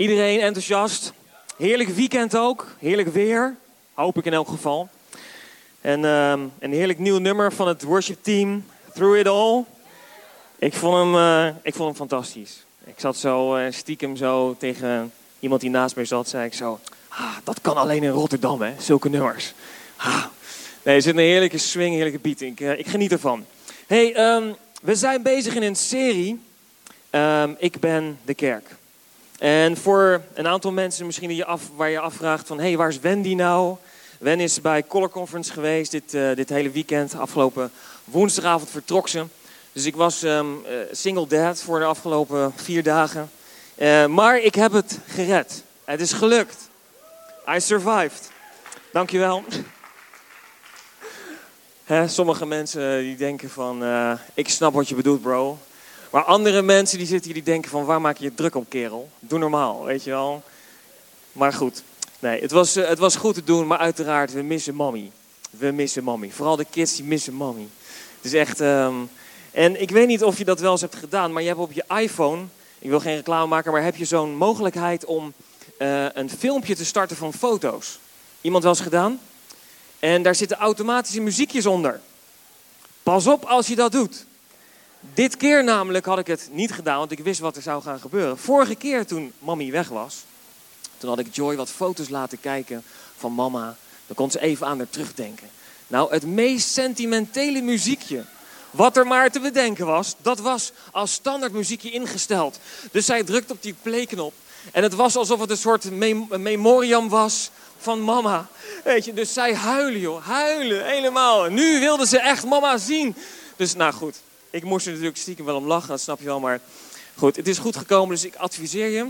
Iedereen enthousiast. Heerlijk weekend ook. Heerlijk weer. Hoop ik in elk geval. En ehm, een heerlijk nieuw nummer van het worship team. Through It All. Ik vond hem, eh, ik vond hem fantastisch. Ik zat zo eh, stiekem zo tegen iemand die naast mij zat. Zei ik zo, ah, dat kan alleen in Rotterdam hè. Zulke nummers. Nee, er zit een heerlijke swing, heerlijke beat. Ik, eh, ik geniet ervan. Hey, ehm, we zijn bezig in een serie. Ehm, ik ben de kerk. En voor een aantal mensen misschien die je af, waar je afvraagt van... hé, hey, waar is Wendy nou? Wen is bij Color Conference geweest dit, uh, dit hele weekend. Afgelopen woensdagavond vertrok ze. Dus ik was um, uh, single dad voor de afgelopen vier dagen. Uh, maar ik heb het gered. Het is gelukt. I survived. Dankjewel. Hè, sommige mensen die denken van, ik snap wat je bedoelt bro. Maar andere mensen die zitten hier die denken van waar maak je je druk op kerel? Doe normaal, weet je wel. Maar goed, nee, het was, uh, het was goed te doen, maar uiteraard, we missen mommy. We missen mommy. Vooral de kids die missen mommy. Het is echt... Um... En ik weet niet of je dat wel eens hebt gedaan, maar je hebt op je iPhone... Ik wil geen reclame maken, maar heb je zo'n mogelijkheid om uh, een filmpje te starten van foto's? Iemand wel eens gedaan? En daar zitten automatische muziekjes onder. Pas op als je dat doet. Dit keer namelijk had ik het niet gedaan, want ik wist wat er zou gaan gebeuren. Vorige keer toen mami weg was, toen had ik Joy wat foto's laten kijken van mama. Dan kon ze even aan haar terugdenken. Nou, het meest sentimentele muziekje wat er maar te bedenken was, dat was als standaard muziekje ingesteld. Dus zij drukt op die playknop. En het was alsof het een soort mem memoriam was van mama. Weet je, dus zij huilen joh, huilen helemaal. Nu wilde ze echt mama zien. Dus nou goed, ik moest er natuurlijk stiekem wel om lachen, dat snap je wel. Maar goed, het is goed gekomen, dus ik adviseer je.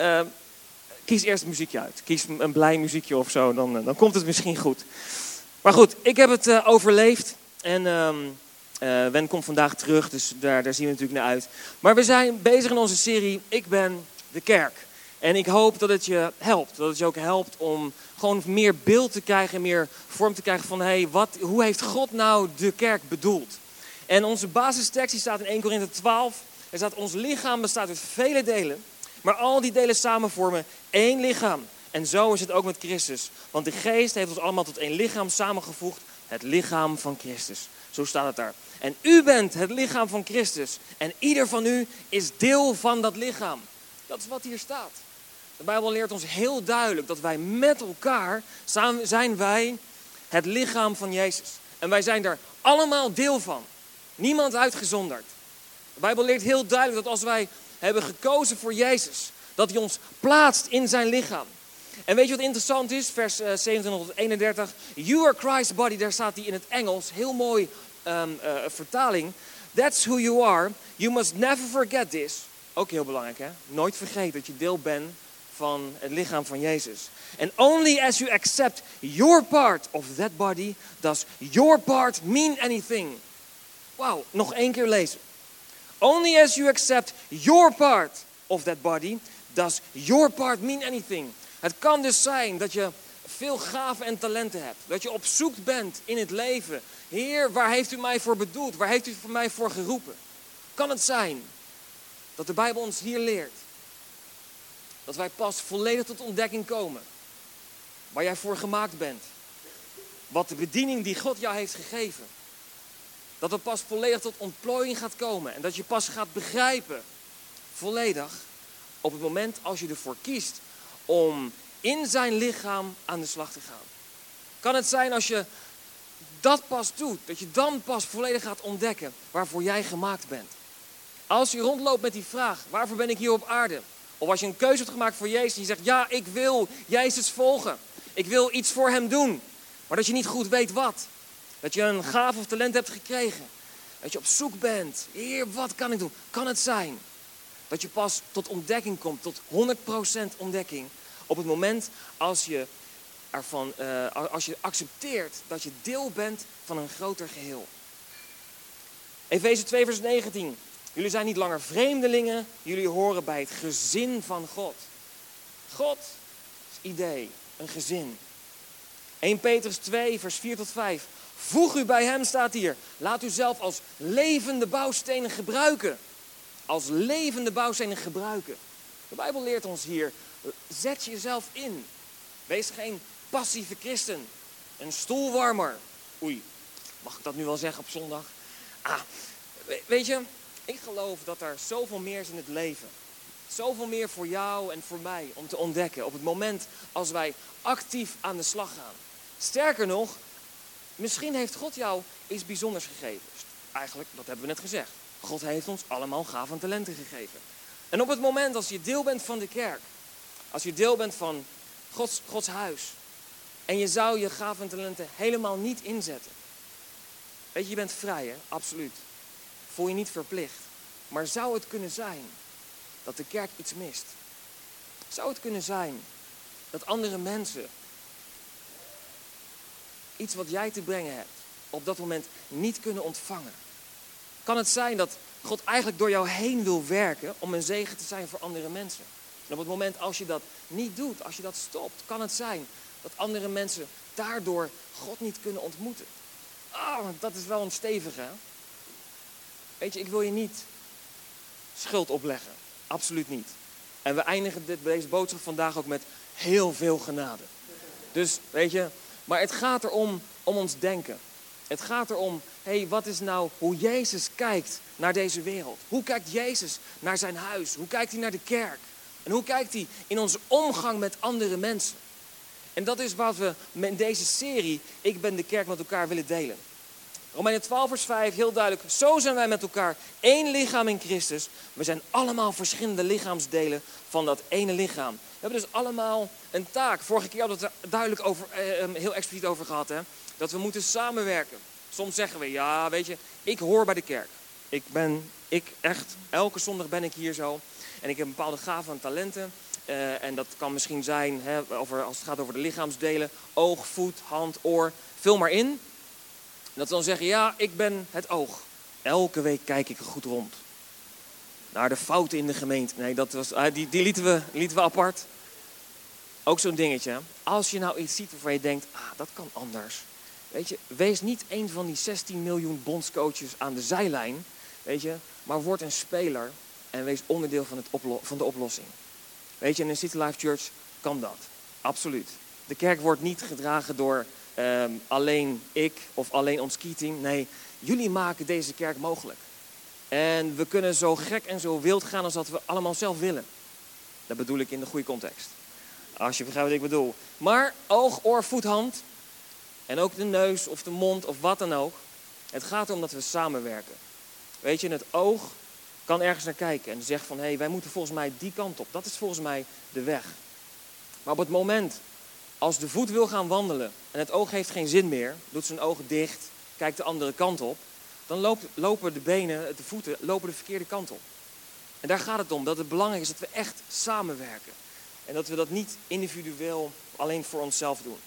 Uh, kies eerst een muziekje uit. Kies een blij muziekje of zo, dan, uh, dan komt het misschien goed. Maar goed, ik heb het uh, overleefd. En um, Wen komt vandaag terug, dus daar, daar zien we natuurlijk naar uit. Maar we zijn bezig in onze serie Ik ben de kerk. En ik hoop dat het je helpt. Dat het je ook helpt om gewoon meer beeld te krijgen, meer vorm te krijgen van... Hey, wat, hoe heeft God nou de kerk bedoeld? En onze basistekst die staat in 1 Korinthe 12. Er staat, ons lichaam bestaat uit vele delen. Maar al die delen samen vormen één lichaam. En zo is het ook met Christus. Want de geest heeft ons allemaal tot één lichaam samengevoegd. Het lichaam van Christus. Zo staat het daar. En u bent het lichaam van Christus. En ieder van u is deel van dat lichaam. Dat is wat hier staat. De Bijbel leert ons heel duidelijk dat wij met elkaar zijn wij het lichaam van Jezus. En wij zijn daar allemaal deel van. Niemand uitgezonderd. De Bijbel leert heel duidelijk dat als wij hebben gekozen voor Jezus, dat hij ons plaatst in zijn lichaam. En weet je wat interessant is? Vers uh, 27 tot 31. You are Christ's body, daar staat hij in het Engels. Heel mooi um, uh, vertaling. That's who you are. You must never forget this. Ook heel belangrijk hè. Nooit vergeten dat je deel bent van het lichaam van Jezus. And only as you accept your part of that body, does your part mean anything. Wauw, nog één keer lezen. Only as you accept your part of that body, does your part mean anything. Het kan dus zijn dat je veel gaven en talenten hebt. Dat je op zoek bent in het leven. Heer, waar heeft u mij voor bedoeld? Waar heeft u voor mij voor geroepen? Kan het zijn dat de Bijbel ons hier leert dat wij pas volledig tot ontdekking komen waar jij voor gemaakt bent? Wat de bediening die God jou heeft gegeven dat het pas volledig tot ontplooiing gaat komen. En dat je pas gaat begrijpen, volledig, op het moment als je ervoor kiest om in zijn lichaam aan de slag te gaan. Kan het zijn als je dat pas doet, dat je dan pas volledig gaat ontdekken waarvoor jij gemaakt bent. Als je rondloopt met die vraag, waarvoor ben ik hier op aarde? Of als je een keuze hebt gemaakt voor Jezus en je zegt, ja, ik wil Jezus volgen. Ik wil iets voor hem doen. Maar dat je niet goed weet wat. Dat je een gaaf of talent hebt gekregen. Dat je op zoek bent. Heer, wat kan ik doen? Kan het zijn dat je pas tot ontdekking komt, tot 100% ontdekking, op het moment als je, ervan, uh, als je accepteert dat je deel bent van een groter geheel. Efeze 2, vers 19. Jullie zijn niet langer vreemdelingen, jullie horen bij het gezin van God. God is idee, een gezin. 1 Petrus 2, vers 4 tot 5. Voeg u bij hem, staat hier. Laat u zelf als levende bouwstenen gebruiken. Als levende bouwstenen gebruiken. De Bijbel leert ons hier, zet jezelf in. Wees geen passieve christen. Een stoelwarmer. Oei, mag ik dat nu wel zeggen op zondag? Ah, weet je, ik geloof dat er zoveel meer is in het leven. Zoveel meer voor jou en voor mij om te ontdekken op het moment als wij actief aan de slag gaan. Sterker nog, misschien heeft God jou iets bijzonders gegeven. Eigenlijk, dat hebben we net gezegd. God heeft ons allemaal gaven en talenten gegeven. En op het moment als je deel bent van de kerk, als je deel bent van Gods, Gods huis, en je zou je gaven en talenten helemaal niet inzetten. Weet je, je bent vrij, hè? Absoluut. Voel je niet verplicht. Maar zou het kunnen zijn dat de kerk iets mist? Zou het kunnen zijn dat andere mensen iets wat jij te brengen hebt op dat moment niet kunnen ontvangen? Kan het zijn dat God eigenlijk door jou heen wil werken om een zegen te zijn voor andere mensen? En op het moment als je dat niet doet, als je dat stopt, kan het zijn dat andere mensen daardoor God niet kunnen ontmoeten. Ah, dat is wel een stevige. Weet je, ik wil je niet schuld opleggen. Absoluut niet. En we eindigen dit, deze boodschap vandaag ook met heel veel genade. Dus weet je, maar het gaat erom om ons denken. Het gaat erom, hé, hey, wat is nou hoe Jezus kijkt naar deze wereld? Hoe kijkt Jezus naar zijn huis? Hoe kijkt hij naar de kerk? En hoe kijkt hij in onze omgang met andere mensen? En dat is wat we in deze serie, Ik ben de kerk, met elkaar willen delen. Romeinen 12 vers 5, heel duidelijk. Zo zijn wij met elkaar één lichaam in Christus. We zijn allemaal verschillende lichaamsdelen van dat ene lichaam. We hebben dus allemaal een taak. Vorige keer hadden we het er duidelijk over, eh, ehm, heel expliciet over gehad. Hè? Dat we moeten samenwerken. Soms zeggen we, ja weet je, ik hoor bij de kerk. Ik ben, ik echt, elke zondag ben ik hier zo. En ik heb bepaalde gaven en talenten. Uh, en dat kan misschien zijn, hè, over, als het gaat over de lichaamsdelen, oog, voet, hand, oor. Vul maar in. Dat we dan zeggen, ja, ik ben het oog. Elke week kijk ik goed rond. Naar de fouten in de gemeente. Nee, dat was, uh, die, die lieten, we, lieten we apart. Ook zo'n dingetje. Als je nou iets ziet waarvan je denkt, ah, dat kan anders. Weet je, wees niet een van die 16 miljoen bondscoaches aan de zijlijn. Weet je, maar word een speler en wees onderdeel van, het van de oplossing. Weet je, in een City Life Church kan dat. Absoluut. De kerk wordt niet gedragen door ehm, alleen ik of alleen ons keyteam. Nee, jullie maken deze kerk mogelijk. En we kunnen zo gek en zo wild gaan als dat we allemaal zelf willen. Dat bedoel ik in de goede context. Als je begrijpt wat ik bedoel. Maar oog, oor, voet, hand. En ook de neus of de mond of wat dan ook. Het gaat erom dat we samenwerken. Weet je, het oog kan ergens naar kijken en zegt van hé, hey, wij moeten volgens mij die kant op. Dat is volgens mij de weg. Maar op het moment als de voet wil gaan wandelen en het oog heeft geen zin meer, doet zijn ogen dicht, kijkt de andere kant op, dan lopen de benen, de voeten, lopen de verkeerde kant op. En daar gaat het om, dat het belangrijk is dat we echt samenwerken. En dat we dat niet individueel alleen voor onszelf doen.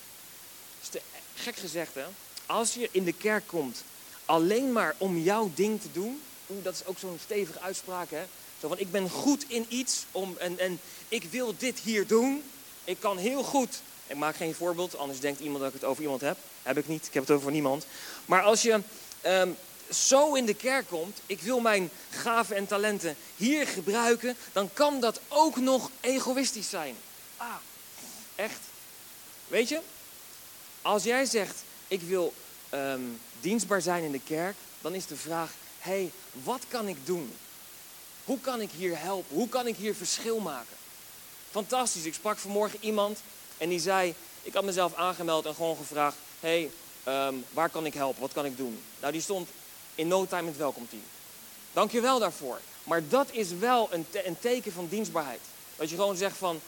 is te gek gezegd hè, als je in de kerk komt alleen maar om jouw ding te doen, dat is ook zo'n stevige uitspraak, hè? Zo van, ik ben goed in iets om, en, en ik wil dit hier doen. Ik kan heel goed. Ik maak geen voorbeeld, anders denkt iemand dat ik het over iemand heb. Heb ik niet, ik heb het over niemand. Maar als je ehm, zo in de kerk komt, ik wil mijn gaven en talenten hier gebruiken, dan kan dat ook nog egoïstisch zijn. Ah, echt. Weet je, als jij zegt, ik wil ehm, dienstbaar zijn in de kerk, dan is de vraag, hey, wat kan ik doen? Hoe kan ik hier helpen? Hoe kan ik hier verschil maken? Fantastisch. Ik sprak vanmorgen iemand en die zei, ik had mezelf aangemeld en gewoon gevraagd, hey, ehm, waar kan ik helpen? Wat kan ik doen? Nou, die stond in no time in het welkomteam. Dank je wel daarvoor. Maar dat is wel een, een teken van dienstbaarheid. Dat je gewoon zegt van,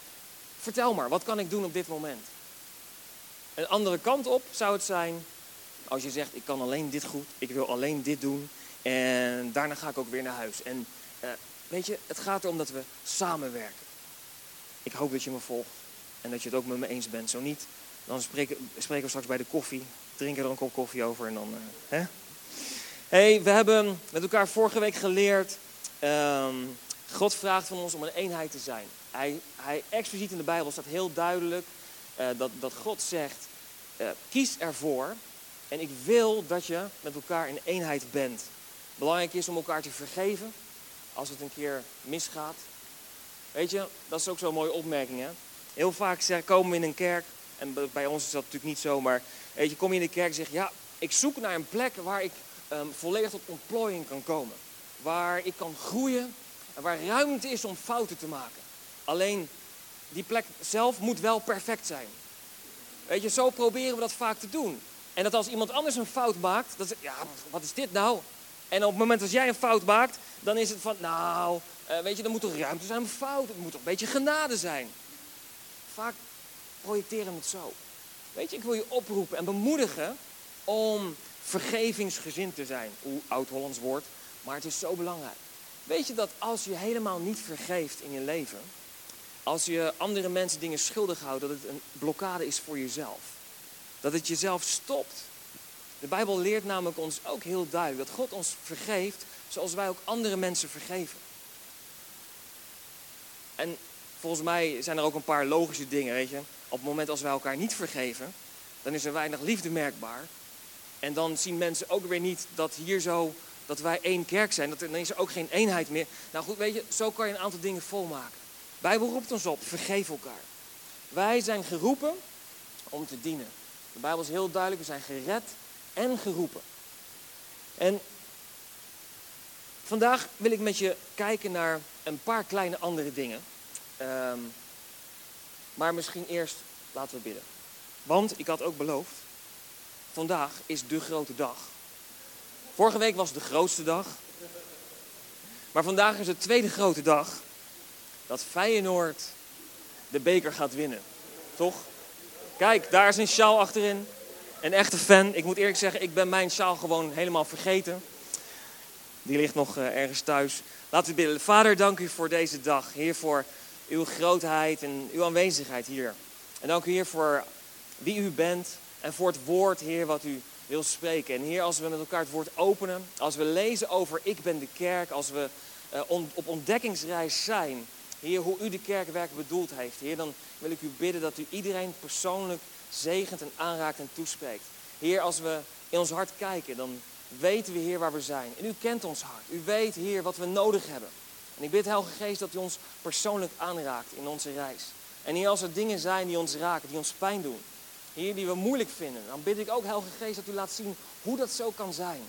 vertel maar, wat kan ik doen op dit moment? Een andere kant op zou het zijn, als je zegt, ik kan alleen dit goed, ik wil alleen dit doen, en daarna ga ik ook weer naar huis. En uh, weet je, het gaat erom dat we samenwerken. Ik hoop dat je me volgt en dat je het ook met me eens bent. Zo niet, dan spreken, spreken we straks bij de koffie. Drinken er een kop koffie over en dan... Uh, hey, we hebben met elkaar vorige week geleerd... Um, God vraagt van ons om een eenheid te zijn. Hij, hij expliciet in de Bijbel staat heel duidelijk uh, dat, dat God zegt... Uh, kies ervoor en ik wil dat je met elkaar in eenheid bent. Belangrijk is om elkaar te vergeven als het een keer misgaat. Weet je, dat is ook zo'n mooie opmerking. Hè? Heel vaak komen we in een kerk, en bij ons is dat natuurlijk niet zo, maar weet je, kom je in de kerk en zeg ja, ik zoek naar een plek waar ik um, volledig tot ontplooiing kan komen. Waar ik kan groeien en waar ruimte is om fouten te maken. Alleen die plek zelf moet wel perfect zijn. Weet je, zo proberen we dat vaak te doen. En dat als iemand anders een fout maakt, dan zeg ja, wat is dit nou? En op het moment dat jij een fout maakt, dan is het van, nou, uh, weet je, dan moet er ruimte zijn voor fout. Het moet toch een beetje genade zijn. Vaak projecteren we het zo. Weet je, ik wil je oproepen en bemoedigen om vergevingsgezind te zijn. Hoe oud-Hollands woord, maar het is zo belangrijk. Weet je dat als je helemaal niet vergeeft in je leven, als je andere mensen dingen schuldig houdt, dat het een blokkade is voor jezelf. Dat het jezelf stopt. De Bijbel leert namelijk ons ook heel duidelijk dat God ons vergeeft zoals wij ook andere mensen vergeven. En volgens mij zijn er ook een paar logische dingen, weet je. Op het moment als wij elkaar niet vergeven, dan is er weinig liefde merkbaar. En dan zien mensen ook weer niet dat hier zo, dat wij één kerk zijn. Dat dan is er ook geen eenheid meer. Nou goed, weet je, zo kan je een aantal dingen volmaken. Bijbel roept ons op, vergeef elkaar. Wij zijn geroepen om te dienen. De Bijbel is heel duidelijk, we zijn gered en geroepen. En vandaag wil ik met je kijken naar een paar kleine andere dingen. Ehm, maar misschien eerst laten we bidden. Want ik had ook beloofd, vandaag is de grote dag. Vorige week was de grootste dag. Maar vandaag is de tweede grote dag dat Feyenoord de beker gaat winnen. Toch? Kijk, daar is een sjaal achterin. Een echte fan. Ik moet eerlijk zeggen, ik ben mijn sjaal gewoon helemaal vergeten. Die ligt nog eh, ergens thuis. Laten we bidden. Vader, dank u voor deze dag. Heer, voor uw grootheid en uw aanwezigheid hier. En dank u, Heer, voor wie u bent en voor het woord, Heer, wat u wil spreken. En Heer, als we met elkaar het woord openen, als we lezen over ik ben de kerk, als we uh, op ontdekkingsreis zijn, Heer, hoe u de kerk werkelijk bedoeld heeft, Heer, dan wil ik u bidden dat u iedereen persoonlijk zegent en aanraakt en toespreekt. Heer, als we in ons hart kijken, dan weten we, Heer, waar we zijn. En u kent ons hart. U weet, Heer, wat we nodig hebben. En ik bid, Heilige Geest, dat u ons persoonlijk aanraakt in onze reis. En Heer, als er dingen zijn die ons raken, die ons pijn doen, Heer, die we moeilijk vinden, dan bid ik ook, Heilige Geest, dat u laat zien hoe dat zo kan zijn.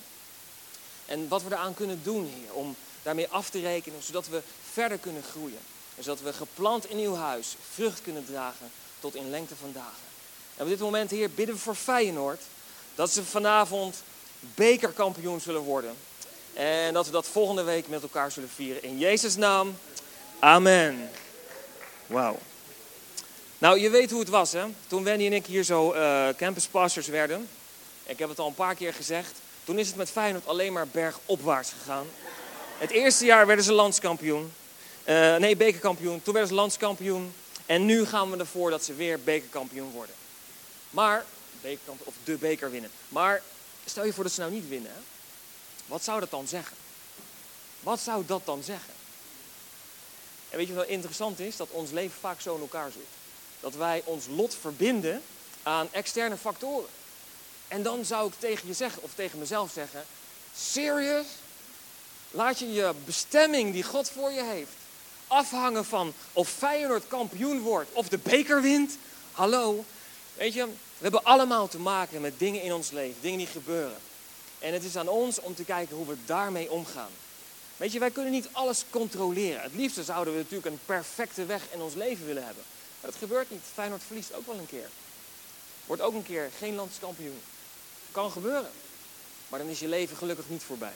En wat we eraan kunnen doen, Heer, om daarmee af te rekenen, zodat we verder kunnen groeien. En zodat we geplant in uw huis vrucht kunnen dragen tot in lengte van dagen. En op dit moment, Heer, bidden we voor Feyenoord dat ze vanavond bekerkampioen zullen worden. En dat we dat volgende week met elkaar zullen vieren. In Jezus' naam. Amen. Wauw. Nou, je weet hoe het was, hè? Toen Wendy en ik hier zo uh, campuspastors werden. Ik heb het al een paar keer gezegd. Toen is het met Feyenoord alleen maar bergopwaarts gegaan. Het eerste jaar werden ze landskampioen. Uh, nee, bekerkampioen. Toen werden ze landskampioen. En nu gaan we ervoor dat ze weer bekerkampioen worden. Maar, bekerkampioen, of de beker winnen. Maar stel je voor dat ze nou niet winnen. Hè? Wat zou dat dan zeggen? Wat zou dat dan zeggen? En weet je wat interessant is? Dat ons leven vaak zo in elkaar zit. Dat wij ons lot verbinden aan externe factoren. En dan zou ik tegen je zeggen, of tegen mezelf zeggen: Serious? Laat je je bestemming die God voor je heeft afhangen van of Feyenoord kampioen wordt of de beker wint? Hallo? Weet je, we hebben allemaal te maken met dingen in ons leven, dingen die gebeuren. En het is aan ons om te kijken hoe we daarmee omgaan. Weet je, wij kunnen niet alles controleren. Het liefste zouden we natuurlijk een perfecte weg in ons leven willen hebben. Maar dat gebeurt niet. Feyenoord verliest ook wel een keer. Wordt ook een keer geen landskampioen. Kan gebeuren. Maar dan is je leven gelukkig niet voorbij.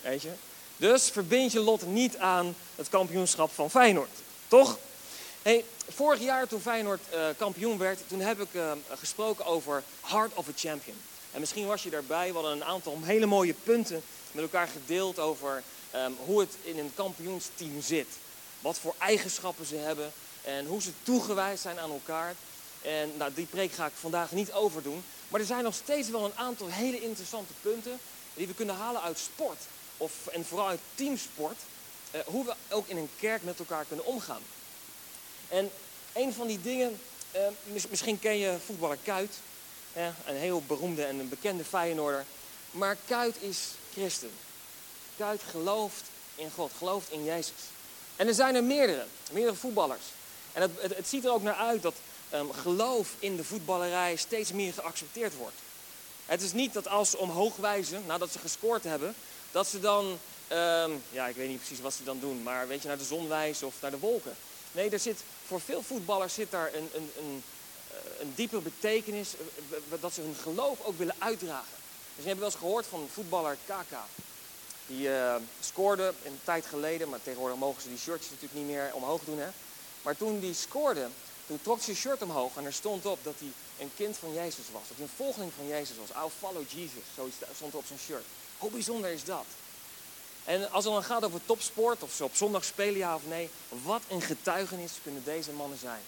Weet je? Dus verbind je lot niet aan het kampioenschap van Feyenoord. Toch? Hey, vorig jaar toen Feyenoord uh, kampioen werd, toen heb ik uh, gesproken over Heart of a Champion. En misschien was je daarbij, we hadden een aantal hele mooie punten met elkaar gedeeld over um, hoe het in een kampioensteam zit. Wat voor eigenschappen ze hebben en hoe ze toegewijd zijn aan elkaar. En nou, die preek ga ik vandaag niet overdoen. Maar er zijn nog steeds wel een aantal hele interessante punten die we kunnen halen uit sport. Of, en vooral uit teamsport. Uh, hoe we ook in een kerk met elkaar kunnen omgaan. En een van die dingen, uh, misschien ken je voetballer Kuit. Een heel beroemde en een bekende Feyenoorder. Maar Kuit is christen. Kuit gelooft in God, gelooft in Jezus. En er zijn er meerdere, meerdere voetballers. En het, het, ziet er ook naar uit dat ehm, geloof in de voetballerij steeds meer geaccepteerd wordt. Het is niet dat als ze omhoog wijzen, nadat ze gescoord hebben, dat ze dan, ehm, ja, ik weet niet precies wat ze dan doen, maar weet je, naar de zon wijzen of naar de wolken. Nee, er zit, voor veel voetballers zit daar een, een, een, een diepe betekenis, eh, dat ze hun geloof ook willen uitdragen. Dus je hebt wel eens gehoord van voetballer Kaka. Die scoorde een tijd geleden, maar tegenwoordig mogen ze die shirtjes natuurlijk niet meer omhoog doen. Hè? Maar toen die scoorde, toen trok zijn shirt omhoog en er stond op dat hij een kind van Jezus was. Dat hij een volgeling van Jezus was. I'll follow Jesus, zo stond er op zijn shirt. Hoe bijzonder is dat? En als het dan gaat over topsport, of ze op zondag spelen ja of nee, wat een getuigenis kunnen deze mannen zijn.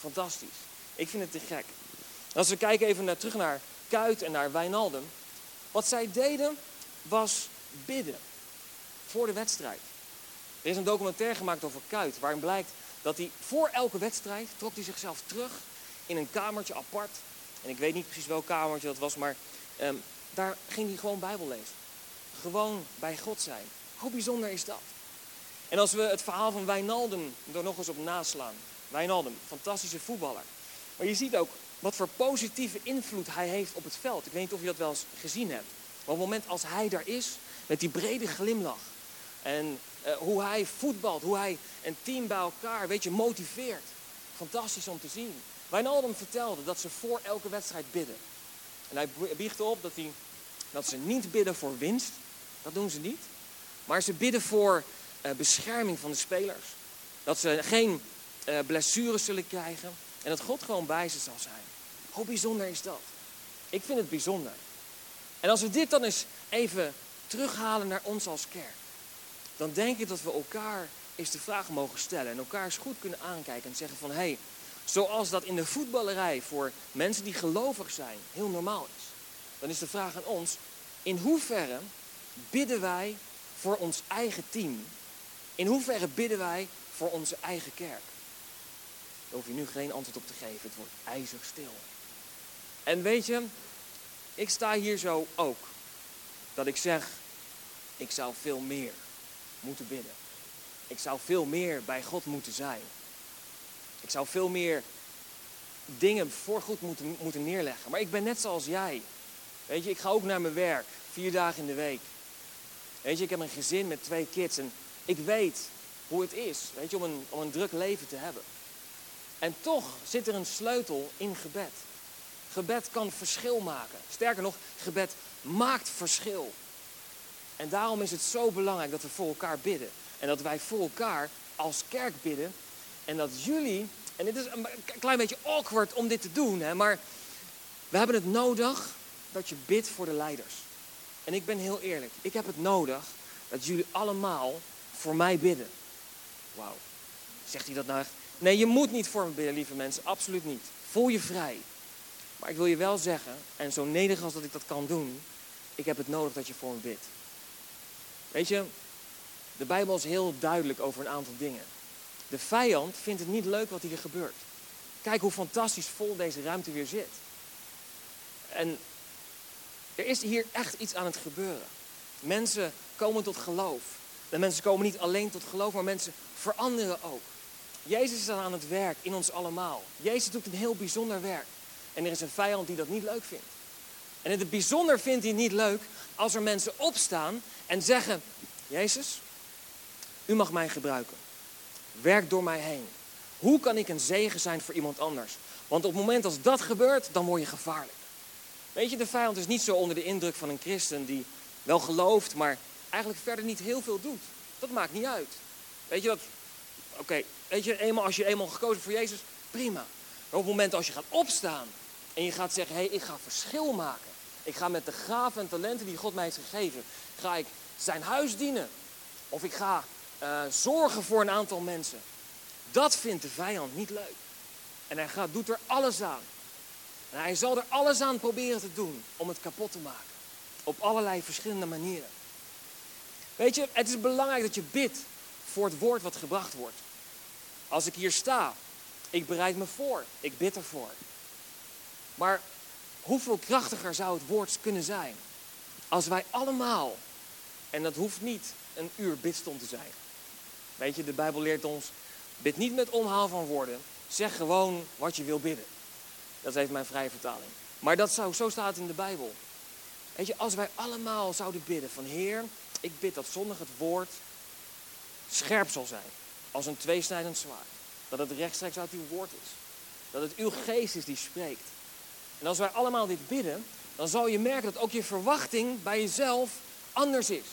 Fantastisch. Ik vind het te gek. als we kijken even naar, terug naar Kuit en naar Wijnaldum. Wat zij deden was bidden voor de wedstrijd. Er is een documentaire gemaakt over Kuit, waarin blijkt dat hij voor elke wedstrijd trok hij zichzelf terug in een kamertje apart. En ik weet niet precies welk kamertje dat was, maar um, daar ging hij gewoon Bijbel lezen. Gewoon bij God zijn. Hoe bijzonder is dat? En als we het verhaal van Wijnaldum er nog eens op naslaan. Wijnaldum, fantastische voetballer. Maar je ziet ook wat voor positieve invloed hij heeft op het veld. Ik weet niet of je dat wel eens gezien hebt. Maar op het moment als hij daar is, met die brede glimlach. En uh, hoe hij voetbalt, hoe hij een team bij elkaar, weet je, motiveert. Fantastisch om te zien. Wijnaldum vertelde dat ze voor elke wedstrijd bidden. En hij biechtte op dat, hij, dat ze niet bidden voor winst. Dat doen ze niet. Maar ze bidden voor uh, bescherming van de spelers. Dat ze geen uh, blessures zullen krijgen. En dat God gewoon bij ze zal zijn. Hoe bijzonder is dat? Ik vind het bijzonder. En als we dit dan eens even terughalen naar ons als kerk, dan denk ik dat we elkaar eens de vraag mogen stellen en elkaar eens goed kunnen aankijken en zeggen van hé, hey, zoals dat in de voetballerij voor mensen die gelovig zijn heel normaal is, dan is de vraag aan ons, in hoeverre bidden wij voor ons eigen team? In hoeverre bidden wij voor onze eigen kerk? Daar hoef je nu geen antwoord op te geven, het wordt ijzig stil. En weet je, ik sta hier zo ook. Dat ik zeg, ik zou veel meer moeten bidden. Ik zou veel meer bij God moeten zijn. Ik zou veel meer dingen voor God moeten, moeten neerleggen. Maar ik ben net zoals jij. Weet je, ik ga ook naar mijn werk, vier dagen in de week. Weet je, ik heb een gezin met twee kids en ik weet hoe het is, weet je, om een, om een druk leven te hebben. En toch zit er een sleutel in gebed. Gebed kan verschil maken. Sterker nog, gebed maakt verschil. En daarom is het zo belangrijk dat we voor elkaar bidden. En dat wij voor elkaar als kerk bidden. En dat jullie, en dit is een klein beetje awkward om dit te doen, hè, maar we hebben het nodig dat je bidt voor de leiders. En ik ben heel eerlijk, ik heb het nodig dat jullie allemaal voor mij bidden. Wauw, zegt hij dat nou echt? Nee, je moet niet voor me bidden, lieve mensen, absoluut niet. Voel je vrij. Maar ik wil je wel zeggen, en zo nederig als dat ik dat kan doen, ik heb het nodig dat je voor me bidt. Weet je, de Bijbel is heel duidelijk over een aantal dingen. De vijand vindt het niet leuk wat hier gebeurt. Kijk hoe fantastisch vol deze ruimte weer zit. En er is hier echt iets aan het gebeuren. Mensen komen tot geloof. En mensen komen niet alleen tot geloof, maar mensen veranderen ook. Jezus is aan het werk in ons allemaal. Jezus doet een heel bijzonder werk. En er is een vijand die dat niet leuk vindt. En in het bijzonder vindt hij niet leuk als er mensen opstaan en zeggen: Jezus, u mag mij gebruiken. Werk door mij heen. Hoe kan ik een zegen zijn voor iemand anders? Want op het moment als dat gebeurt, dan word je gevaarlijk. Weet je, de vijand is niet zo onder de indruk van een christen die wel gelooft, maar eigenlijk verder niet heel veel doet. Dat maakt niet uit. Weet je dat? Oké, weet je, eenmaal, als je eenmaal gekozen voor Jezus, prima. Maar op het moment als je gaat opstaan en je gaat zeggen, hé, hey, ik ga verschil maken. Ik ga met de gaven en talenten die God mij heeft gegeven, ga ik zijn huis dienen. Of ik ga uh, zorgen voor een aantal mensen. Dat vindt de vijand niet leuk. En hij gaat, doet er alles aan. En hij zal er alles aan proberen te doen om het kapot te maken. Op allerlei verschillende manieren. Weet je, het is belangrijk dat je bidt voor het woord wat gebracht wordt. Als ik hier sta, ik bereid me voor, ik bid ervoor. Maar hoeveel krachtiger zou het woord kunnen zijn als wij allemaal, en dat hoeft niet een uur bidstond te zijn, Weet je, de Bijbel leert ons, bid niet met omhaal van woorden. Zeg gewoon wat je wil bidden. Dat heeft mijn vrije vertaling. Maar dat zou, zo staat het in de Bijbel. Weet je, als wij allemaal zouden bidden van Heer, ik bid dat zondag het woord scherp zal zijn. Als een tweesnijdend zwaard. Dat het rechtstreeks uit uw woord is. Dat het uw geest is die spreekt. En als wij allemaal dit bidden, dan zal je merken dat ook je verwachting bij jezelf anders is.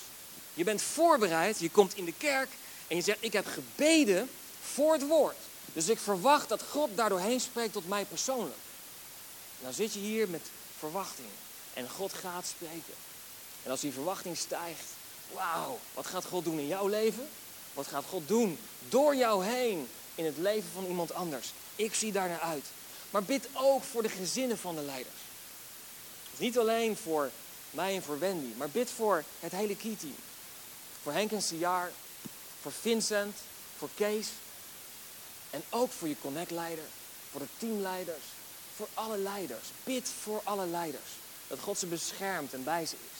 Je bent voorbereid, je komt in de kerk en je zegt: Ik heb gebeden voor het woord. Dus ik verwacht dat God daardoorheen spreekt tot mij persoonlijk. En dan zit je hier met verwachting. En God gaat spreken. En als die verwachting stijgt, wauw, wat gaat God doen in jouw leven? Wat gaat God doen door jou heen in het leven van iemand anders? Ik zie daar naar uit. Maar bid ook voor de gezinnen van de leiders. Niet alleen voor mij en voor Wendy, maar bid voor het hele key-team. Voor Henk en Siar, voor Vincent, voor Kees. En ook voor je connect-leider, voor de teamleiders, voor alle leiders. Bid voor alle leiders. Dat God ze beschermt en bij ze is.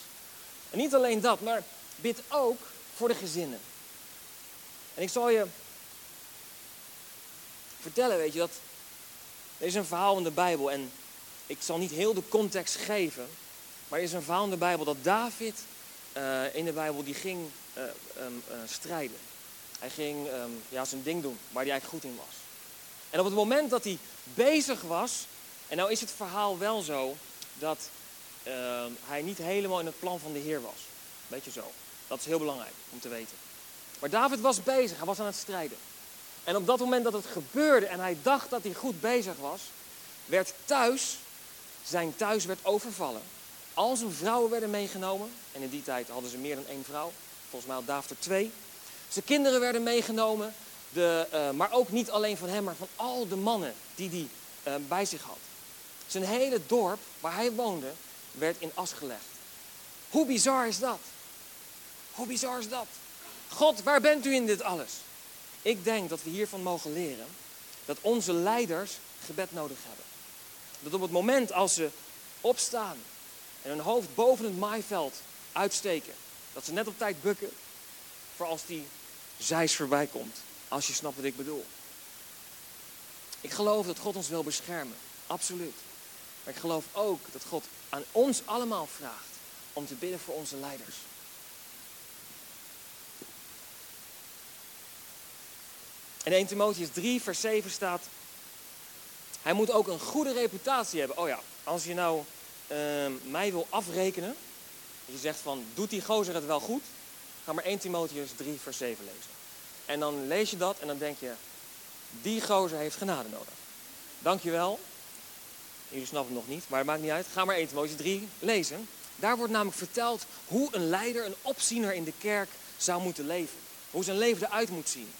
En niet alleen dat, maar bid ook voor de gezinnen. En ik zal je vertellen, weet je, dat er is een verhaal in de Bijbel en ik zal niet heel de context geven, maar er is een verhaal in de Bijbel dat David uh, in de Bijbel die ging uh, um, uh, strijden. Hij ging um, ja, zijn ding doen waar hij eigenlijk goed in was. En op het moment dat hij bezig was, en nou is het verhaal wel zo dat ehm, hij niet helemaal in het plan van de Heer was. Beetje zo. Dat is heel belangrijk om te weten. Maar David was bezig, hij was aan het strijden. En op dat moment dat het gebeurde en hij dacht dat hij goed bezig was, werd thuis, zijn thuis werd overvallen. Al zijn vrouwen werden meegenomen. En in die tijd hadden ze meer dan één vrouw. Volgens mij had David er twee. Zijn kinderen werden meegenomen. De, uh, maar ook niet alleen van hem, maar van al de mannen die hij uh, bij zich had. Zijn hele dorp waar hij woonde werd in as gelegd. Hoe bizar is dat? Hoe bizar is dat? God, waar bent u in dit alles? Ik denk dat we hiervan mogen leren dat onze leiders gebed nodig hebben. Dat op het moment als ze opstaan en hun hoofd boven het maaiveld uitsteken, dat ze net op tijd bukken voor als die zeis voorbij komt. Als je snapt wat ik bedoel. Ik geloof dat God ons wil beschermen, absoluut. Maar ik geloof ook dat God aan ons allemaal vraagt om te bidden voor onze leiders. In 1 Timotheus 3, vers 7 staat: Hij moet ook een goede reputatie hebben. Oh ja, als je nou uh, mij wil afrekenen, je zegt van, doet die gozer het wel goed? Ga maar 1 Timotheus 3, vers 7 lezen. En dan lees je dat en dan denk je, die gozer heeft genade nodig. Dankjewel. Jullie snappen het nog niet, maar het maakt niet uit. Ga maar 1 Timotheus 3 lezen. Daar wordt namelijk verteld hoe een leider, een opziener in de kerk zou moeten leven. Hoe zijn leven eruit moet zien.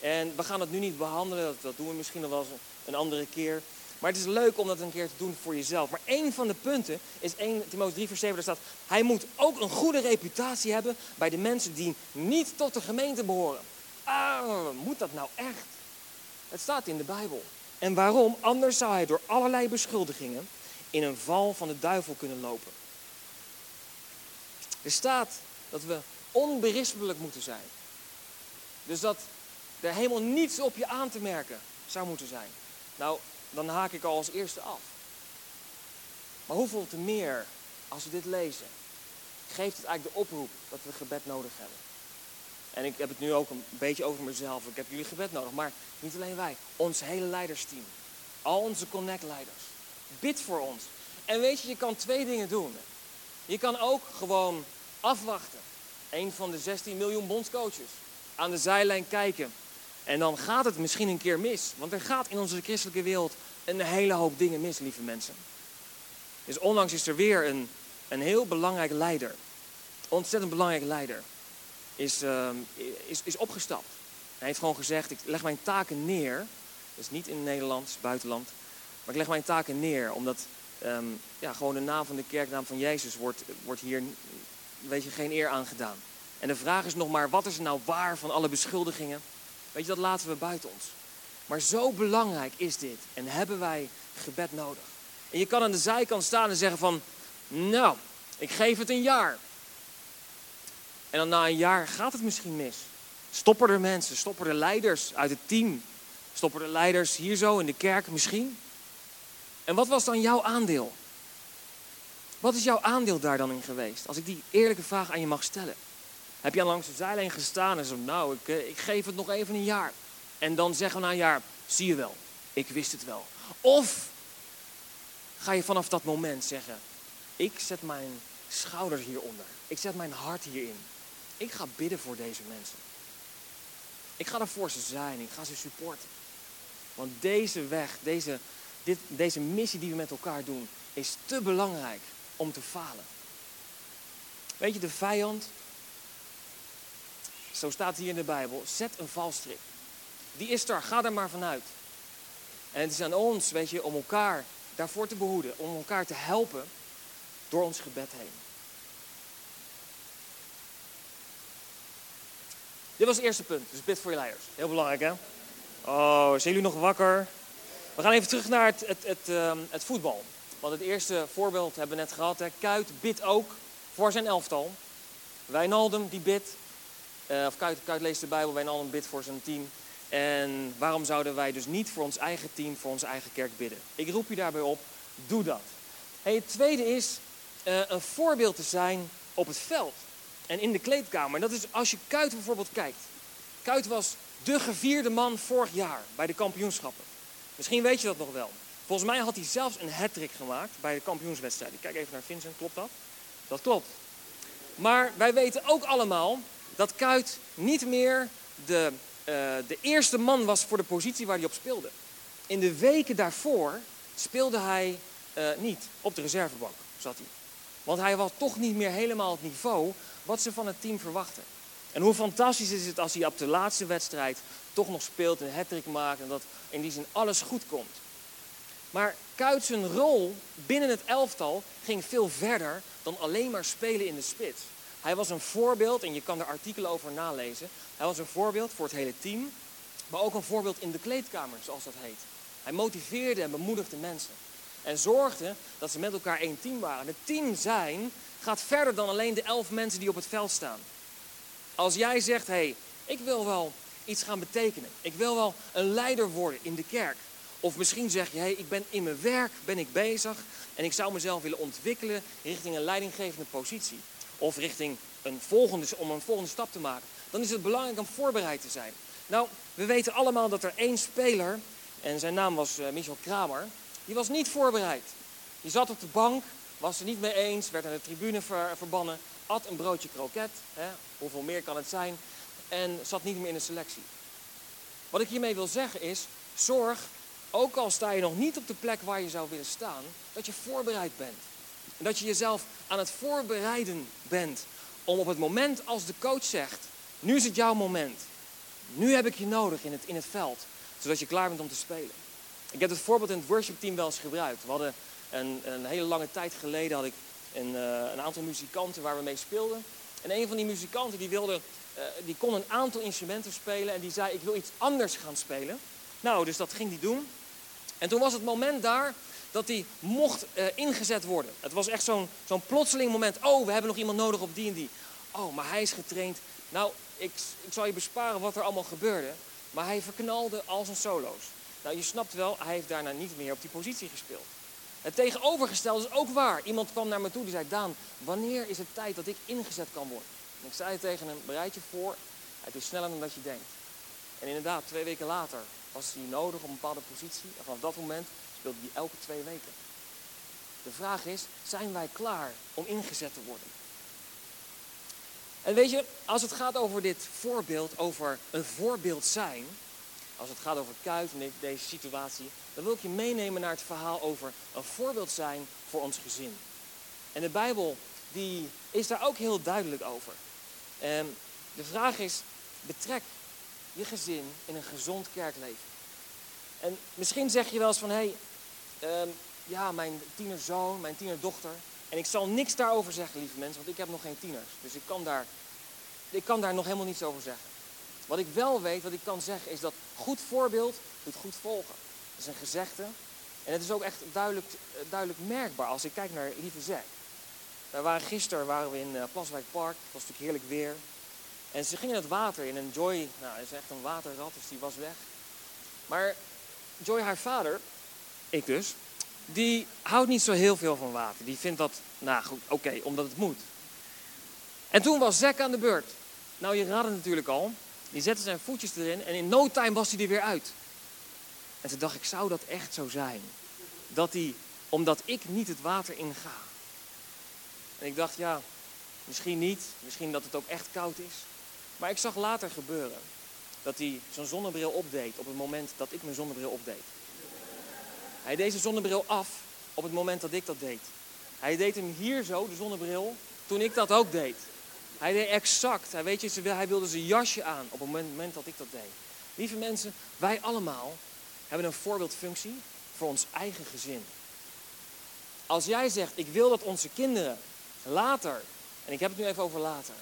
En we gaan het nu niet behandelen, dat, dat doen we misschien nog wel eens een andere keer. Maar het is leuk om dat een keer te doen voor jezelf. Maar één van de punten is 1 Timotheus 3 vers 7, daar staat... Hij moet ook een goede reputatie hebben bij de mensen die niet tot de gemeente behoren. Ah, moet dat nou echt? Het staat in de Bijbel. En waarom? Anders zou hij door allerlei beschuldigingen in een val van de duivel kunnen lopen. Er staat dat we onberispelijk moeten zijn. Dus dat er helemaal niets op je aan te merken zou moeten zijn. Nou, dan haak ik al als eerste af. Maar hoeveel te meer als we dit lezen, geeft het eigenlijk de oproep dat we gebed nodig hebben. En ik heb het nu ook een beetje over mezelf. Ik heb jullie gebed nodig. Maar niet alleen wij. Ons hele leidersteam. Al onze Connect-leiders. Bid voor ons. En weet je, je kan twee dingen doen. Je kan ook gewoon afwachten. Een van de 16 miljoen bondscoaches. Aan de zijlijn kijken. En dan gaat het misschien een keer mis. Want er gaat in onze christelijke wereld een hele hoop dingen mis, lieve mensen. Dus onlangs is er weer een, een heel belangrijk leider. Ontzettend belangrijk leider. Is, uh, is, is opgestapt. Hij heeft gewoon gezegd, ik leg mijn taken neer. Dat is niet in Nederland, buitenland. Maar ik leg mijn taken neer, omdat um, ja, gewoon de naam van de kerknaam van Jezus wordt, wordt hier weet je, geen eer aangedaan. En de vraag is nog maar, wat is er nou waar van alle beschuldigingen? Weet je, dat laten we buiten ons. Maar zo belangrijk is dit en hebben wij gebed nodig. En je kan aan de zijkant staan en zeggen van, nou, ik geef het een jaar. En dan na een jaar gaat het misschien mis. Stoppen er mensen, stoppen er leiders uit het team, stoppen er leiders hier zo in de kerk misschien? En wat was dan jouw aandeel? Wat is jouw aandeel daar dan in geweest? Als ik die eerlijke vraag aan je mag stellen. Heb je aan langs de zijlijn gestaan en zo, nou, ik, eh, ik geef het nog even een jaar. En dan zeggen we na een jaar, zie je wel, ik wist het wel. Of ga je vanaf dat moment zeggen, ik zet mijn schouders hieronder. Ik zet mijn hart hierin. Ik ga bidden voor deze mensen. Ik ga er voor ze zijn. Ik ga ze supporten. Want deze weg, deze, dit, deze missie die we met elkaar doen, is te belangrijk om te falen. Weet je, de vijand, zo staat hier in de Bijbel, zet een valstrik. Die is er, ga er maar vanuit. En het is aan ons, weet je, om elkaar daarvoor te behoeden, om elkaar te helpen door ons gebed heen. Dit was het eerste punt, dus bid voor je leiders. Heel belangrijk, hè? Oh, zijn jullie nog wakker? We gaan even terug naar het, het, het, ehm, het voetbal. Want het eerste voorbeeld hebben we net gehad. Hè. Kuit bidt ook voor zijn elftal. Wijnaldum die bidt. Uh, of Kuit, Kuit leest de Bijbel, Wijnaldum bidt voor zijn team. En waarom zouden wij dus niet voor ons eigen team, voor onze eigen kerk bidden? Ik roep je daarbij op, doe dat. En het tweede is uh, een voorbeeld te zijn op het veld en in de kleedkamer. En dat is als je Kuit bijvoorbeeld kijkt. Kuit was de gevierde man vorig jaar bij de kampioenschappen. Misschien weet je dat nog wel. Volgens mij had hij zelfs een hat-trick gemaakt bij de kampioenswedstrijd. Ik kijk even naar Vincent, klopt dat? Dat klopt. Maar wij weten ook allemaal dat Kuit niet meer de, uh, de eerste man was voor de positie waar hij op speelde. In de weken daarvoor speelde hij uh, niet. Op de reservebank zat hij. Want hij was toch niet meer helemaal het niveau wat ze van het team verwachten. En hoe fantastisch is het als hij op de laatste wedstrijd toch nog speelt, een hat maakt en dat in die zin alles goed komt. Maar Kuit zijn rol binnen het elftal ging veel verder dan alleen maar spelen in de spits. Hij was een voorbeeld, en je kan er artikelen over nalezen. Hij was een voorbeeld voor het hele team, maar ook een voorbeeld in de kleedkamer, zoals dat heet. Hij motiveerde en bemoedigde mensen. En zorgde dat ze met elkaar één team waren. Het team zijn gaat verder dan alleen de elf mensen die op het veld staan. Als jij zegt, hé, hey, ik wil wel iets gaan betekenen. Ik wil wel een leider worden in de kerk. Of misschien zeg je, hé, hey, ik ben in mijn werk ben ik bezig en ik zou mezelf willen ontwikkelen richting een leidinggevende positie. Of richting een volgende, om een volgende stap te maken. Dan is het belangrijk om voorbereid te zijn. Nou, we weten allemaal dat er één speler, en zijn naam was uh, Michel Kramer, die was niet voorbereid. Die zat op de bank, was het niet mee eens, werd aan de tribune verbannen, at een broodje kroket, hè, hoeveel meer kan het zijn, en zat niet meer in de selectie. Wat ik hiermee wil zeggen is, zorg, ook al sta je nog niet op de plek waar je zou willen staan, dat je voorbereid bent. En dat je jezelf aan het voorbereiden bent om op het moment als de coach zegt, nu is het jouw moment. Nu heb ik je nodig in het, in het veld, zodat je klaar bent om te spelen. Ik heb het voorbeeld in het worshipteam wel eens gebruikt. We hadden een, een hele lange tijd geleden had ik een, uh, een, aantal muzikanten waar we mee speelden. En een van die muzikanten die, wilde, uh, die kon een aantal instrumenten spelen en die zei ik wil iets anders gaan spelen. Nou, dus dat ging hij doen. En toen was het moment daar dat hij mocht uh, ingezet worden. Het was echt zo'n zo'n plotseling moment. Oh, we hebben nog iemand nodig op die en die. Oh, maar hij is getraind. Nou, ik, ik zal je besparen wat er allemaal gebeurde. Maar hij verknalde al zijn solo's. Nou, je snapt wel, hij heeft daarna niet meer op die positie gespeeld. Het tegenovergestelde is ook waar. Iemand kwam naar me toe die zei: Daan, wanneer is het tijd dat ik ingezet kan worden? En ik zei tegen hem: bereid je voor, het is sneller dan dat je denkt. En inderdaad, twee weken later was hij nodig op een bepaalde positie. En vanaf dat moment speelde hij elke twee weken. De vraag is: zijn wij klaar om ingezet te worden? En weet je, als het gaat over dit voorbeeld, over een voorbeeld zijn, als het gaat over Kuit en deze situatie, dan wil ik je meenemen naar het verhaal over een voorbeeld zijn voor ons gezin. En de Bijbel die is daar ook heel duidelijk over. En de vraag is, betrek je gezin in een gezond kerkleven. En misschien zeg je wel eens van, hé, uh, ja, mijn tienerzoon, mijn tienerdochter. En ik zal niks daarover zeggen, lieve mensen, want ik heb nog geen tieners. Dus ik kan daar, ik kan daar nog helemaal niets over zeggen. Wat ik wel weet, wat ik kan zeggen, is dat goed voorbeeld doet goed volgen. Dat is een gezegde. En het is ook echt duidelijk, duidelijk merkbaar als ik kijk naar Lieve Zek. We waren gisteren waren we in uh, Plaswijk Park. Het was natuurlijk heerlijk weer. En ze gingen het water in en Joy, nou, is echt een waterrat, dus die was weg. Maar Joy, haar vader, ik dus, die houdt niet zo heel veel van water. Die vindt dat, nou goed, oké, omdat het moet. En toen was Zack aan de beurt. Nou, je raadt het natuurlijk al. Die zette zijn voetjes erin en in no time was hij er weer uit. En toen dacht ik, zou dat echt zo zijn? Dat hij, omdat ik niet het water inga. En ik dacht, ja, misschien niet. Misschien dat het ook echt koud is. Maar ik zag later gebeuren dat hij zijn zonnebril opdeed op het moment dat ik mijn zonnebril opdeed. Hij deed zijn zonnebril af op het moment dat ik dat deed. Hij deed hem hier zo, de zonnebril, toen ik dat ook deed. Hij deed exact. Hij, weet je, hij wilde zijn jasje aan op het moment dat ik dat deed. Lieve mensen, wij allemaal hebben een voorbeeldfunctie voor ons eigen gezin. Als jij zegt, ik wil dat onze kinderen later, en ik heb het nu even over later,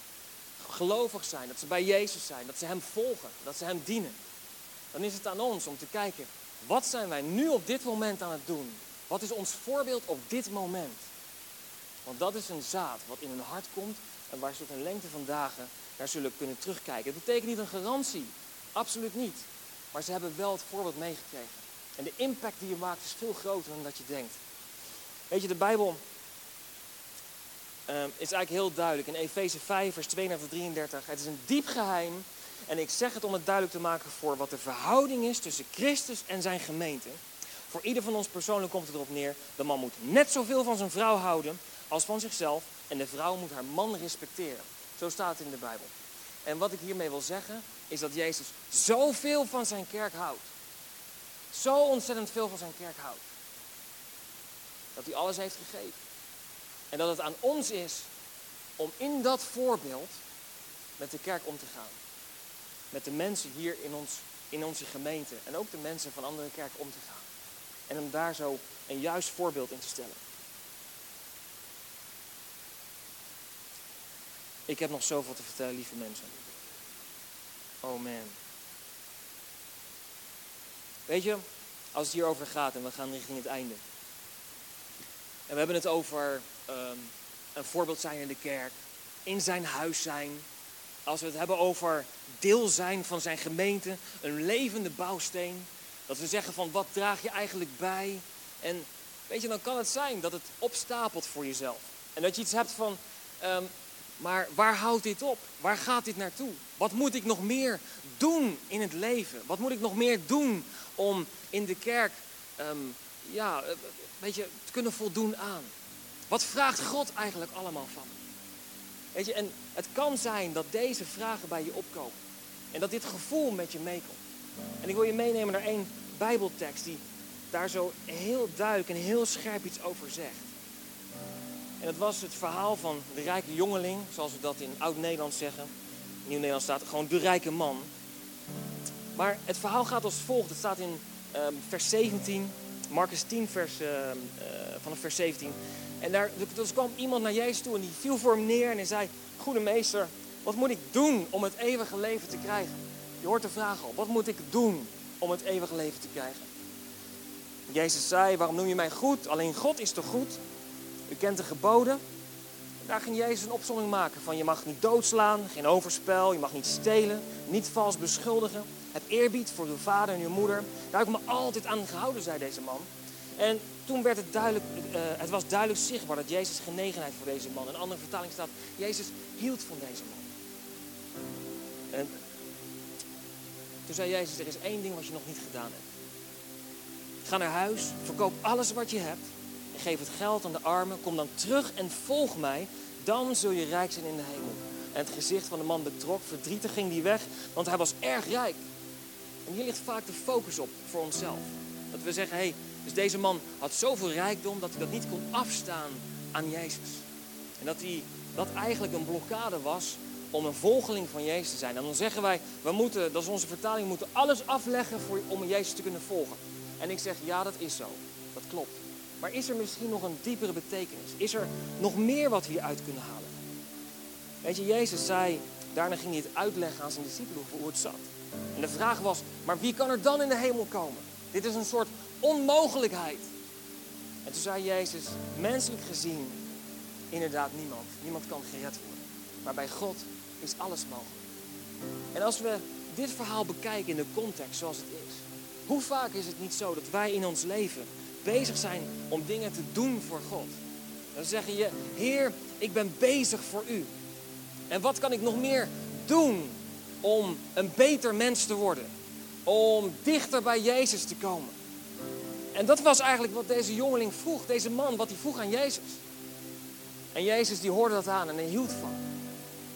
gelovig zijn, dat ze bij Jezus zijn, dat ze Hem volgen, dat ze Hem dienen. Dan is het aan ons om te kijken, wat zijn wij nu op dit moment aan het doen? Wat is ons voorbeeld op dit moment? Want dat is een zaad wat in hun hart komt en waar ze tot een lengte van dagen naar zullen kunnen terugkijken. Het betekent niet een garantie, absoluut niet. Maar ze hebben wel het voorbeeld meegekregen. En de impact die je maakt is veel groter dan dat je denkt. Weet je, de Bijbel uh, is eigenlijk heel duidelijk. In Efeze 5, vers 32 33. Het is een diep geheim. En ik zeg het om het duidelijk te maken voor wat de verhouding is tussen Christus en zijn gemeente. Voor ieder van ons persoonlijk komt het erop neer. De man moet net zoveel van zijn vrouw houden als van zichzelf. En de vrouw moet haar man respecteren. Zo staat het in de Bijbel. En wat ik hiermee wil zeggen, is dat Jezus zoveel van zijn kerk houdt. Zo ontzettend veel van zijn kerk houdt. Dat hij alles heeft gegeven. En dat het aan ons is om in dat voorbeeld met de kerk om te gaan. Met de mensen hier in, ons, in onze gemeente en ook de mensen van andere kerken om te gaan. En om daar zo een juist voorbeeld in te stellen. Ik heb nog zoveel te vertellen, lieve mensen. Oh man. Weet je, als het hierover gaat en we gaan richting het einde. En we hebben het over um, een voorbeeld zijn in de kerk, in zijn huis zijn. Als we het hebben over deel zijn van zijn gemeente, een levende bouwsteen. Dat we zeggen van wat draag je eigenlijk bij? En weet je, dan kan het zijn dat het opstapelt voor jezelf. En dat je iets hebt van, um, maar waar houdt dit op? Waar gaat dit naartoe? Wat moet ik nog meer doen in het leven? Wat moet ik nog meer doen om in de kerk um, ja, eh, weet je, te kunnen voldoen aan? Wat vraagt God eigenlijk allemaal van? Weet je, en het kan zijn dat deze vragen bij je opkomen. En dat dit gevoel met je meekomt. En ik wil je meenemen naar één Bijbeltekst die daar zo heel duidelijk en heel scherp iets over zegt. En dat was het verhaal van de rijke jongeling, zoals we dat in Oud-Nederlands zeggen. In Nieuw-Nederlands staat gewoon de rijke man. Maar het verhaal gaat als volgt. Het staat in um, vers 17, Marcus 10, vers, uh, vanaf vers 17. En daar dus kwam iemand naar Jezus toe en die viel voor hem neer en hij zei: Goede meester, wat moet ik doen om het eeuwige leven te krijgen? Je hoort de vraag al: wat moet ik doen om het eeuwige leven te krijgen? Jezus zei: Waarom noem je mij goed? Alleen God is toch goed? U kent de geboden. Daar ging Jezus een opzomming maken van je mag niet doodslaan, geen overspel, je mag niet stelen, niet vals beschuldigen. Het eerbied voor uw vader en uw moeder. Daar heb ik me altijd aan gehouden, zei deze man. En toen werd het duidelijk, uh, het was duidelijk zichtbaar dat Jezus genegenheid voor deze man. Een andere vertaling staat, Jezus hield van deze man. En toen zei Jezus, er is één ding wat je nog niet gedaan hebt. Ga naar huis, verkoop alles wat je hebt en geef het geld aan de armen. Kom dan terug en volg mij, dan zul je rijk zijn in de hemel. En het gezicht van de man betrok, verdrietig ging die weg, want hij was erg rijk. En hier ligt vaak de focus op voor onszelf. Dat we zeggen, hé, hey, dus deze man had zoveel rijkdom dat hij dat niet kon afstaan aan Jezus. En dat hij, dat eigenlijk een blokkade was om een volgeling van Jezus te zijn. En dan zeggen wij, we moeten, dat is onze vertaling, we moeten alles afleggen voor, om Jezus te kunnen volgen. En ik zeg, ja, dat is zo. Dat klopt. Maar is er misschien nog een diepere betekenis? Is er nog meer wat we hieruit kunnen halen? Weet je, Jezus zei, daarna ging hij het uitleggen aan zijn discipelen hoe het zat. En de vraag was, maar wie kan er dan in de hemel komen? Dit is een soort onmogelijkheid. En toen zei Jezus, menselijk gezien, inderdaad niemand. Niemand kan gered worden. Maar bij God is alles mogelijk. En als we dit verhaal bekijken in de context zoals het is, hoe vaak is het niet zo dat wij in ons leven bezig zijn om dingen te doen voor God? Dan zeg je, Heer, ik ben bezig voor U. En wat kan ik nog meer doen om een beter mens te worden? Om dichter bij Jezus te komen? En dat was eigenlijk wat deze jongeling vroeg, deze man, wat hij vroeg aan Jezus. En Jezus die hoorde dat aan en hij hield van.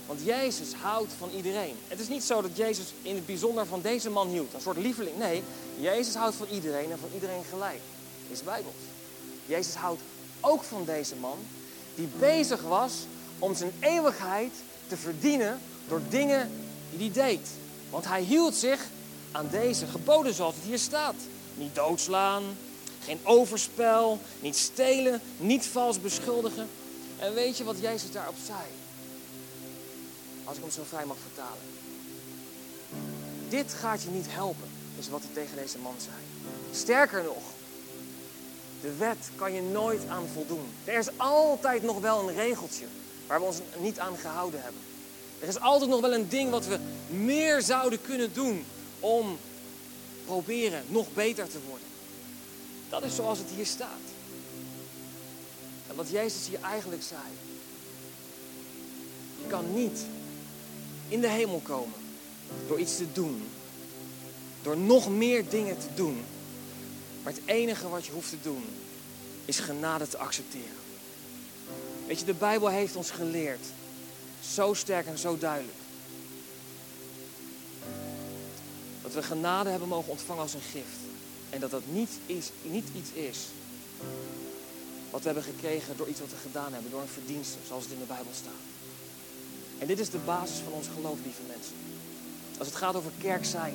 Want Jezus houdt van iedereen. Het is niet zo dat Jezus in het bijzonder van deze man hield, een soort lieveling. Nee, Jezus houdt van iedereen en van iedereen gelijk. Is Bijbels. Jezus houdt ook van deze man die bezig was om zijn eeuwigheid te verdienen door dingen die hij deed. Want hij hield zich aan deze geboden zoals het hier staat. Niet doodslaan, geen overspel, niet stelen, niet vals beschuldigen. En weet je wat Jezus daarop zei? Als ik hem zo vrij mag vertalen. Dit gaat je niet helpen, is wat hij tegen deze man zei. Sterker nog, de wet kan je nooit aan voldoen. Er is altijd nog wel een regeltje waar we ons niet aan gehouden hebben. Er is altijd nog wel een ding wat we meer zouden kunnen doen om proberen nog beter te worden. Dat is zoals het hier staat. En wat Jezus hier eigenlijk zei. Je kan niet in de hemel komen door iets te doen. Door nog meer dingen te doen. Maar het enige wat je hoeft te doen is genade te accepteren. Weet je, de Bijbel heeft ons geleerd. Zo sterk en zo duidelijk. Dat we genade hebben mogen ontvangen als een gift. En dat dat niet, is, niet iets is wat we hebben gekregen door iets wat we gedaan hebben, door een verdienste, zoals het in de Bijbel staat. En dit is de basis van ons geloof, lieve mensen. Als het gaat over kerk zijn,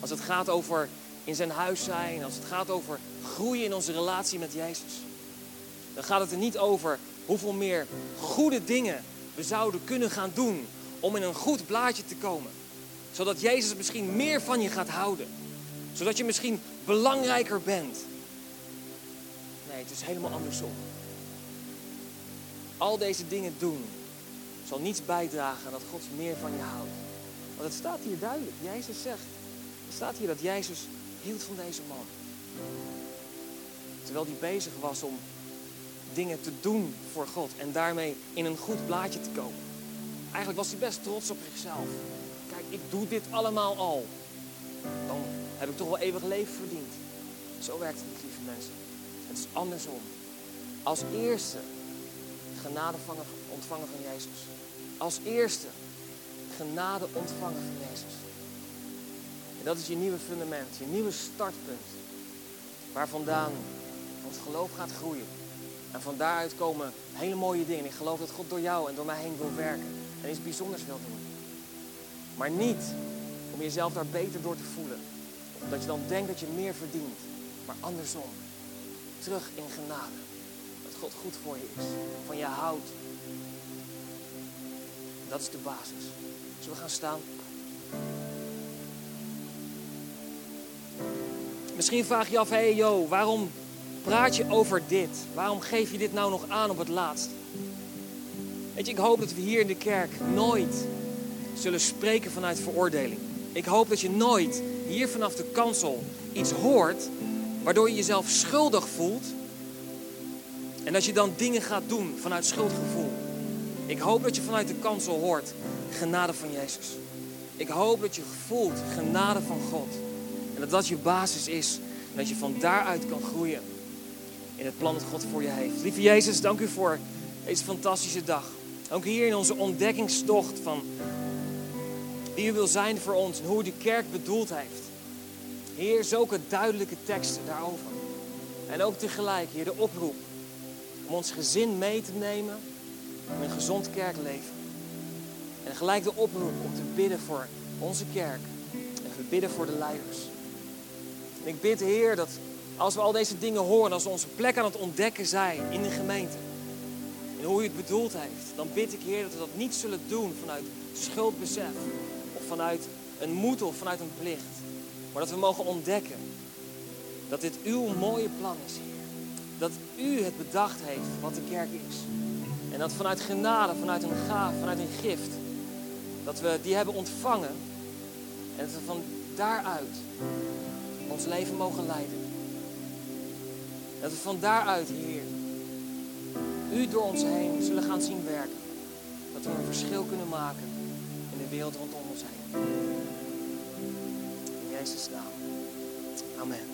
als het gaat over in zijn huis zijn, als het gaat over groeien in onze relatie met Jezus, dan gaat het er niet over hoeveel meer goede dingen we zouden kunnen gaan doen om in een goed blaadje te komen. Zodat Jezus misschien meer van je gaat houden. Zodat je misschien belangrijker bent. Nee, het is helemaal andersom. Al deze dingen doen zal niets bijdragen dat God meer van je houdt. Want het staat hier duidelijk. Jezus zegt. Het staat hier dat Jezus hield van deze man. Terwijl hij bezig was om dingen te doen voor God en daarmee in een goed blaadje te komen. Eigenlijk was hij best trots op zichzelf. Kijk, ik doe dit allemaal al. Dan heb ik toch wel eeuwig leven verdiend. Zo werkt het niet, lieve mensen. Het is andersom. Als eerste genade ontvangen van Jezus. Als eerste genade ontvangen van Jezus. En dat is je nieuwe fundament, je nieuwe startpunt. Waar vandaan ons geloof gaat groeien. En van daaruit komen hele mooie dingen. Ik geloof dat God door jou en door mij heen wil werken. En iets bijzonders wil doen. Maar niet om jezelf daar beter door te voelen. Omdat je dan denkt dat je meer verdient. Maar andersom. Terug in genade. God goed voor je is. Van je houdt. Dat is de basis. Zullen we gaan staan? Misschien vraag je af, hé hey, yo, waarom praat je over dit? Waarom geef je dit nou nog aan op het laatst? Weet je, ik hoop dat we hier in de kerk nooit zullen spreken vanuit veroordeling. Ik hoop dat je nooit hier vanaf de kansel iets hoort waardoor je jezelf schuldig voelt en dat je dan dingen gaat doen vanuit schuldgevoel. Ik hoop dat je vanuit de kansel hoort genade van Jezus. Ik hoop dat je voelt genade van God. En dat dat je basis is. En dat je van daaruit kan groeien in het plan dat God voor je heeft. Lieve Jezus, dank u voor deze fantastische dag. Ook hier in onze ontdekkingstocht van wie u wil zijn voor ons en hoe u de kerk bedoeld heeft. Heer, zulke duidelijke teksten daarover. En ook tegelijk, Heer, de oproep om ons gezin mee te nemen in een gezond kerkleven. En gelijk de oproep om te bidden voor onze kerk. En te bidden voor de leiders. En ik bid, Heer, dat als we al deze dingen horen, als we onze plek aan het ontdekken zijn in de gemeente. En hoe u het bedoeld heeft. Dan bid ik, Heer, dat we dat niet zullen doen vanuit schuldbesef. Of vanuit een moed of vanuit een plicht. Maar dat we mogen ontdekken dat dit uw mooie plan is, Heer. Dat u het bedacht heeft wat de kerk is. En dat vanuit genade, vanuit een gaaf, vanuit een gift, Dat we die hebben ontvangen. En dat we van daaruit ons leven mogen leiden. Dat we van daaruit, Heer, U door ons heen zullen gaan zien werken. Dat we een verschil kunnen maken in de wereld rondom ons heen. In Jezus' naam. Amen.